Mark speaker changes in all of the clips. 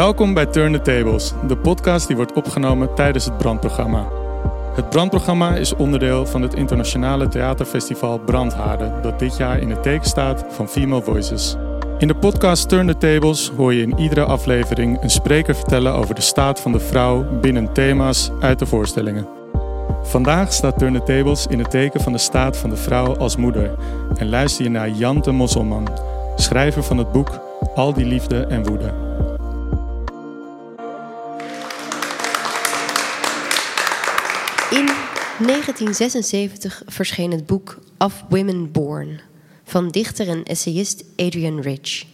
Speaker 1: Welkom bij Turn the Tables, de podcast die wordt opgenomen tijdens het brandprogramma. Het brandprogramma is onderdeel van het internationale theaterfestival Brandhaarden, dat dit jaar in het teken staat van Female Voices. In de podcast Turn the Tables hoor je in iedere aflevering een spreker vertellen over de staat van de vrouw binnen thema's uit de voorstellingen. Vandaag staat Turn the Tables in het teken van de staat van de vrouw als moeder en luister je naar Jan de Mosselman, schrijver van het boek Al die liefde en woede.
Speaker 2: 1976 verscheen het boek Of Women Born van dichter en essayist Adrienne Rich.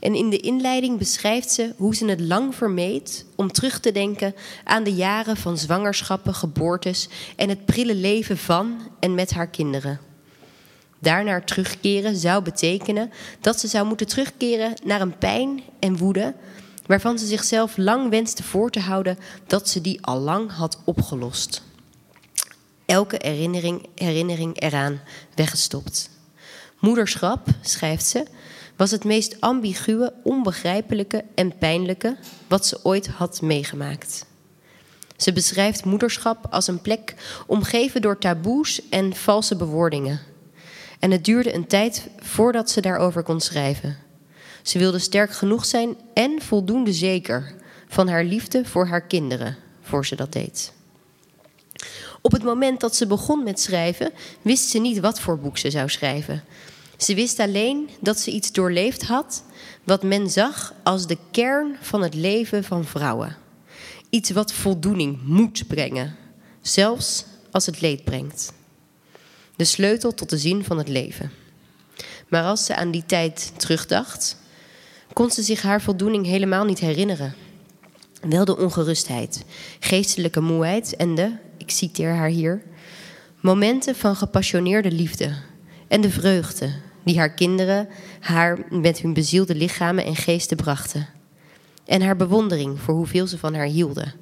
Speaker 2: En in de inleiding beschrijft ze hoe ze het lang vermeed om terug te denken aan de jaren van zwangerschappen, geboortes en het prille leven van en met haar kinderen. Daarnaar terugkeren zou betekenen dat ze zou moeten terugkeren naar een pijn en woede waarvan ze zichzelf lang wenste voor te houden dat ze die al lang had opgelost. Elke herinnering, herinnering eraan weggestopt. Moederschap, schrijft ze, was het meest ambiguë, onbegrijpelijke en pijnlijke wat ze ooit had meegemaakt. Ze beschrijft moederschap als een plek omgeven door taboes en valse bewoordingen. En het duurde een tijd voordat ze daarover kon schrijven. Ze wilde sterk genoeg zijn en voldoende zeker van haar liefde voor haar kinderen, voor ze dat deed. Op het moment dat ze begon met schrijven, wist ze niet wat voor boek ze zou schrijven. Ze wist alleen dat ze iets doorleefd had wat men zag als de kern van het leven van vrouwen. Iets wat voldoening moet brengen, zelfs als het leed brengt. De sleutel tot de zin van het leven. Maar als ze aan die tijd terugdacht, kon ze zich haar voldoening helemaal niet herinneren. Wel de ongerustheid, geestelijke moeheid en de, ik citeer haar hier, momenten van gepassioneerde liefde en de vreugde die haar kinderen haar met hun bezielde lichamen en geesten brachten. En haar bewondering voor hoeveel ze van haar hielden,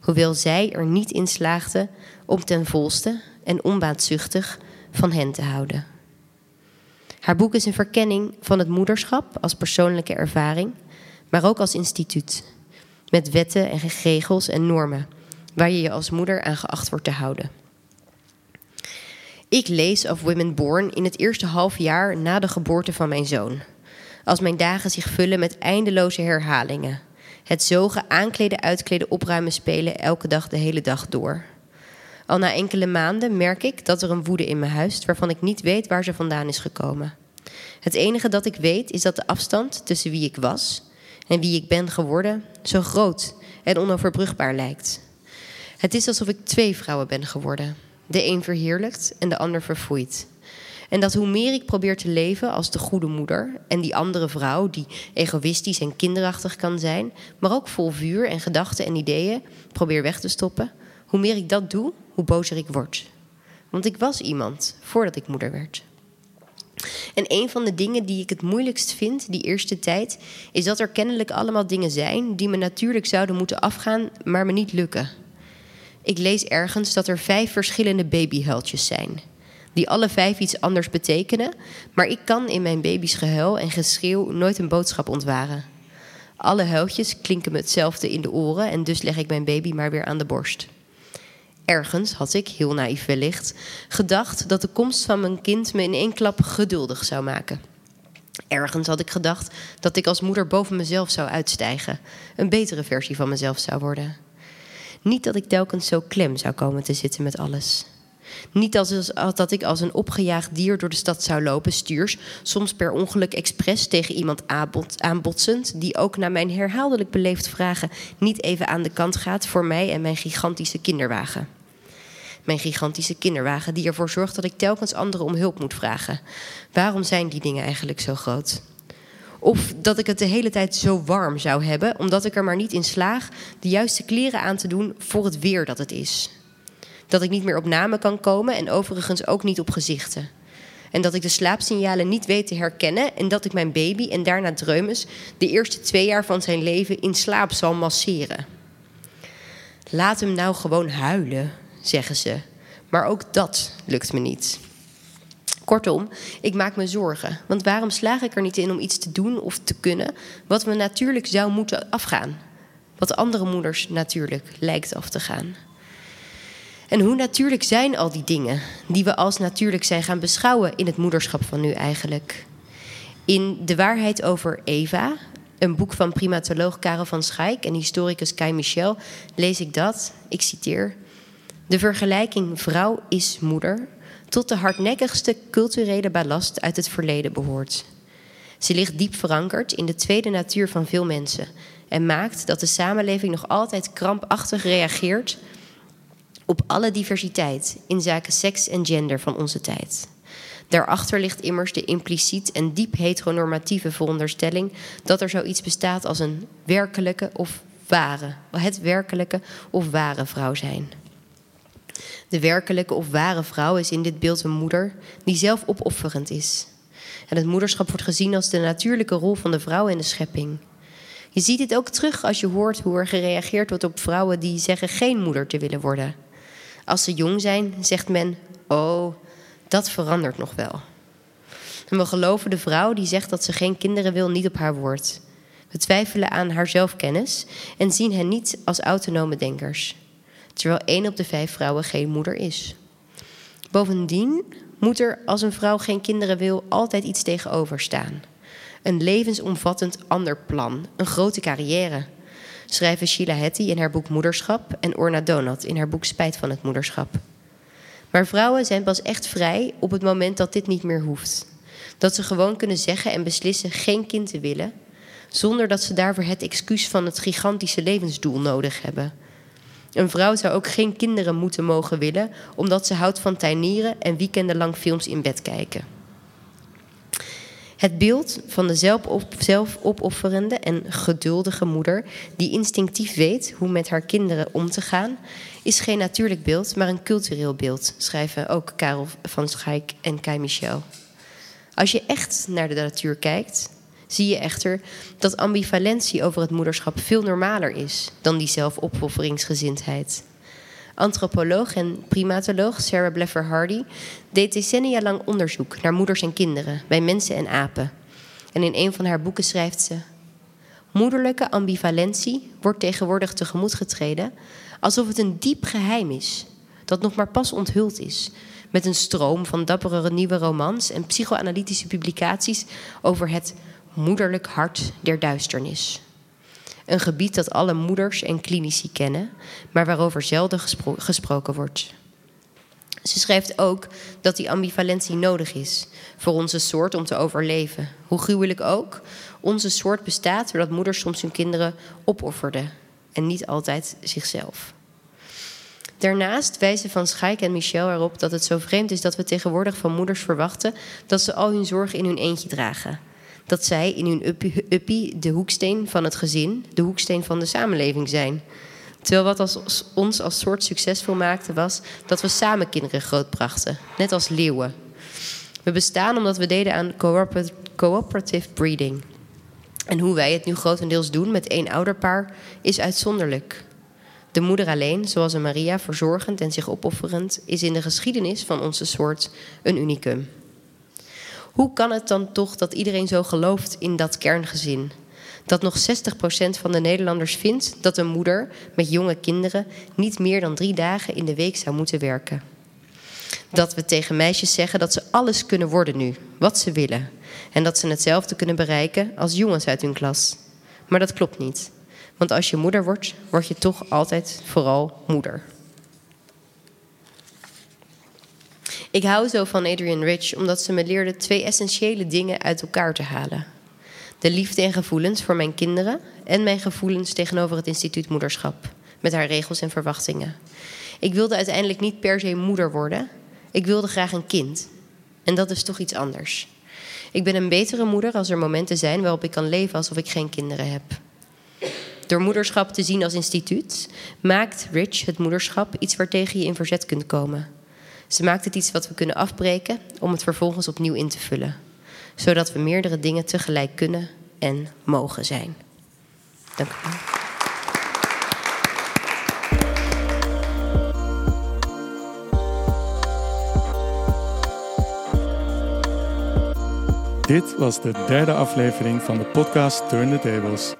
Speaker 2: hoewel zij er niet in slaagde om ten volste en onbaatzuchtig van hen te houden. Haar boek is een verkenning van het moederschap als persoonlijke ervaring, maar ook als instituut, met wetten en regels en normen waar je je als moeder aan geacht wordt te houden. Ik lees Of Women Born in het eerste half jaar na de geboorte van mijn zoon. Als mijn dagen zich vullen met eindeloze herhalingen. Het zogen, aankleden, uitkleden, opruimen, spelen elke dag de hele dag door. Al na enkele maanden merk ik dat er een woede in me huist waarvan ik niet weet waar ze vandaan is gekomen. Het enige dat ik weet is dat de afstand tussen wie ik was en wie ik ben geworden zo groot en onoverbrugbaar lijkt. Het is alsof ik twee vrouwen ben geworden. De een verheerlijkt en de ander verfoeit. En dat hoe meer ik probeer te leven als de goede moeder en die andere vrouw die egoïstisch en kinderachtig kan zijn, maar ook vol vuur en gedachten en ideeën probeer weg te stoppen, hoe meer ik dat doe, hoe bozer ik word. Want ik was iemand voordat ik moeder werd. En een van de dingen die ik het moeilijkst vind die eerste tijd, is dat er kennelijk allemaal dingen zijn die me natuurlijk zouden moeten afgaan, maar me niet lukken. Ik lees ergens dat er vijf verschillende babyhuiltjes zijn. Die alle vijf iets anders betekenen, maar ik kan in mijn baby's gehuil en geschreeuw nooit een boodschap ontwaren. Alle huiltjes klinken me hetzelfde in de oren en dus leg ik mijn baby maar weer aan de borst. Ergens had ik, heel naïef wellicht, gedacht dat de komst van mijn kind me in één klap geduldig zou maken. Ergens had ik gedacht dat ik als moeder boven mezelf zou uitstijgen, een betere versie van mezelf zou worden. Niet dat ik telkens zo klem zou komen te zitten met alles. Niet als, dat ik als een opgejaagd dier door de stad zou lopen, stuurs, soms per ongeluk expres tegen iemand aanbotsend, die ook na mijn herhaaldelijk beleefd vragen niet even aan de kant gaat voor mij en mijn gigantische kinderwagen. Mijn gigantische kinderwagen die ervoor zorgt dat ik telkens anderen om hulp moet vragen. Waarom zijn die dingen eigenlijk zo groot? Of dat ik het de hele tijd zo warm zou hebben, omdat ik er maar niet in slaag de juiste kleren aan te doen voor het weer dat het is. Dat ik niet meer op namen kan komen en overigens ook niet op gezichten. En dat ik de slaapsignalen niet weet te herkennen en dat ik mijn baby en daarna Dreumes de eerste twee jaar van zijn leven in slaap zal masseren. Laat hem nou gewoon huilen, zeggen ze. Maar ook dat lukt me niet. Kortom, ik maak me zorgen. Want waarom slaag ik er niet in om iets te doen of te kunnen wat me natuurlijk zou moeten afgaan? Wat andere moeders natuurlijk lijkt af te gaan. En hoe natuurlijk zijn al die dingen die we als natuurlijk zijn gaan beschouwen in het moederschap van nu eigenlijk? In De waarheid over Eva, een boek van primatoloog Karel van Schaik en historicus Kai Michel, lees ik dat, ik citeer. De vergelijking vrouw is moeder tot de hardnekkigste culturele ballast uit het verleden behoort. Ze ligt diep verankerd in de tweede natuur van veel mensen en maakt dat de samenleving nog altijd krampachtig reageert op alle diversiteit in zaken seks en gender van onze tijd. Daarachter ligt immers de impliciet en diep heteronormatieve veronderstelling dat er zoiets bestaat als een werkelijke of ware, het werkelijke of ware vrouw zijn. De werkelijke of ware vrouw is in dit beeld een moeder die zelf opofferend is. En het moederschap wordt gezien als de natuurlijke rol van de vrouw in de schepping. Je ziet dit ook terug als je hoort hoe er gereageerd wordt op vrouwen die zeggen geen moeder te willen worden. Als ze jong zijn, zegt men: Oh, dat verandert nog wel. En we geloven de vrouw die zegt dat ze geen kinderen wil niet op haar woord. We twijfelen aan haar zelfkennis en zien hen niet als autonome denkers. Terwijl één op de vijf vrouwen geen moeder is. Bovendien moet er als een vrouw geen kinderen wil altijd iets tegenover staan. Een levensomvattend ander plan, een grote carrière. Schrijven Sheila Hetty in haar boek Moederschap en Orna Donat in haar boek Spijt van het Moederschap. Maar vrouwen zijn pas echt vrij op het moment dat dit niet meer hoeft. Dat ze gewoon kunnen zeggen en beslissen geen kind te willen, zonder dat ze daarvoor het excuus van het gigantische levensdoel nodig hebben. Een vrouw zou ook geen kinderen moeten mogen willen, omdat ze houdt van tuinieren en weekendenlang films in bed kijken. Het beeld van de zelfopofferende en geduldige moeder, die instinctief weet hoe met haar kinderen om te gaan, is geen natuurlijk beeld, maar een cultureel beeld, schrijven ook Karel van Schaik en Kai Michel. Als je echt naar de natuur kijkt, zie je echter dat ambivalentie over het moederschap veel normaler is dan die zelfopofferingsgezindheid. Antropoloog en primatoloog Sarah Bleffer Hardy deed decennia lang onderzoek naar moeders en kinderen bij mensen en apen. En in een van haar boeken schrijft ze: Moederlijke ambivalentie wordt tegenwoordig tegemoet getreden alsof het een diep geheim is, dat nog maar pas onthuld is, met een stroom van dappere nieuwe romans en psychoanalytische publicaties over het moederlijk hart der duisternis. Een gebied dat alle moeders en klinici kennen, maar waarover zelden gesproken wordt. Ze schrijft ook dat die ambivalentie nodig is voor onze soort om te overleven. Hoe gruwelijk ook, onze soort bestaat doordat moeders soms hun kinderen opofferden en niet altijd zichzelf. Daarnaast wijzen Van Schaik en Michel erop dat het zo vreemd is dat we tegenwoordig van moeders verwachten dat ze al hun zorg in hun eentje dragen dat zij in hun uppie, de hoeksteen van het gezin, de hoeksteen van de samenleving zijn. Terwijl wat ons als soort succesvol maakte was dat we samen kinderen grootbrachten, net als leeuwen. We bestaan omdat we deden aan cooperative breeding. En hoe wij het nu grotendeels doen met één ouderpaar is uitzonderlijk. De moeder alleen, zoals een Maria, verzorgend en zich opofferend, is in de geschiedenis van onze soort een unicum. Hoe kan het dan toch dat iedereen zo gelooft in dat kerngezin? Dat nog 60% van de Nederlanders vindt dat een moeder met jonge kinderen niet meer dan drie dagen in de week zou moeten werken. Dat we tegen meisjes zeggen dat ze alles kunnen worden nu, wat ze willen. En dat ze hetzelfde kunnen bereiken als jongens uit hun klas. Maar dat klopt niet. Want als je moeder wordt, word je toch altijd vooral moeder. Ik hou zo van Adrienne Rich omdat ze me leerde twee essentiële dingen uit elkaar te halen. De liefde en gevoelens voor mijn kinderen en mijn gevoelens tegenover het instituut moederschap, met haar regels en verwachtingen. Ik wilde uiteindelijk niet per se moeder worden, ik wilde graag een kind. En dat is toch iets anders. Ik ben een betere moeder als er momenten zijn waarop ik kan leven alsof ik geen kinderen heb. Door moederschap te zien als instituut maakt Rich het moederschap iets waartegen je in verzet kunt komen. Ze maakt het iets wat we kunnen afbreken om het vervolgens opnieuw in te vullen. Zodat we meerdere dingen tegelijk kunnen en mogen zijn. Dank u wel.
Speaker 1: Dit was de derde aflevering van de podcast Turn the Tables.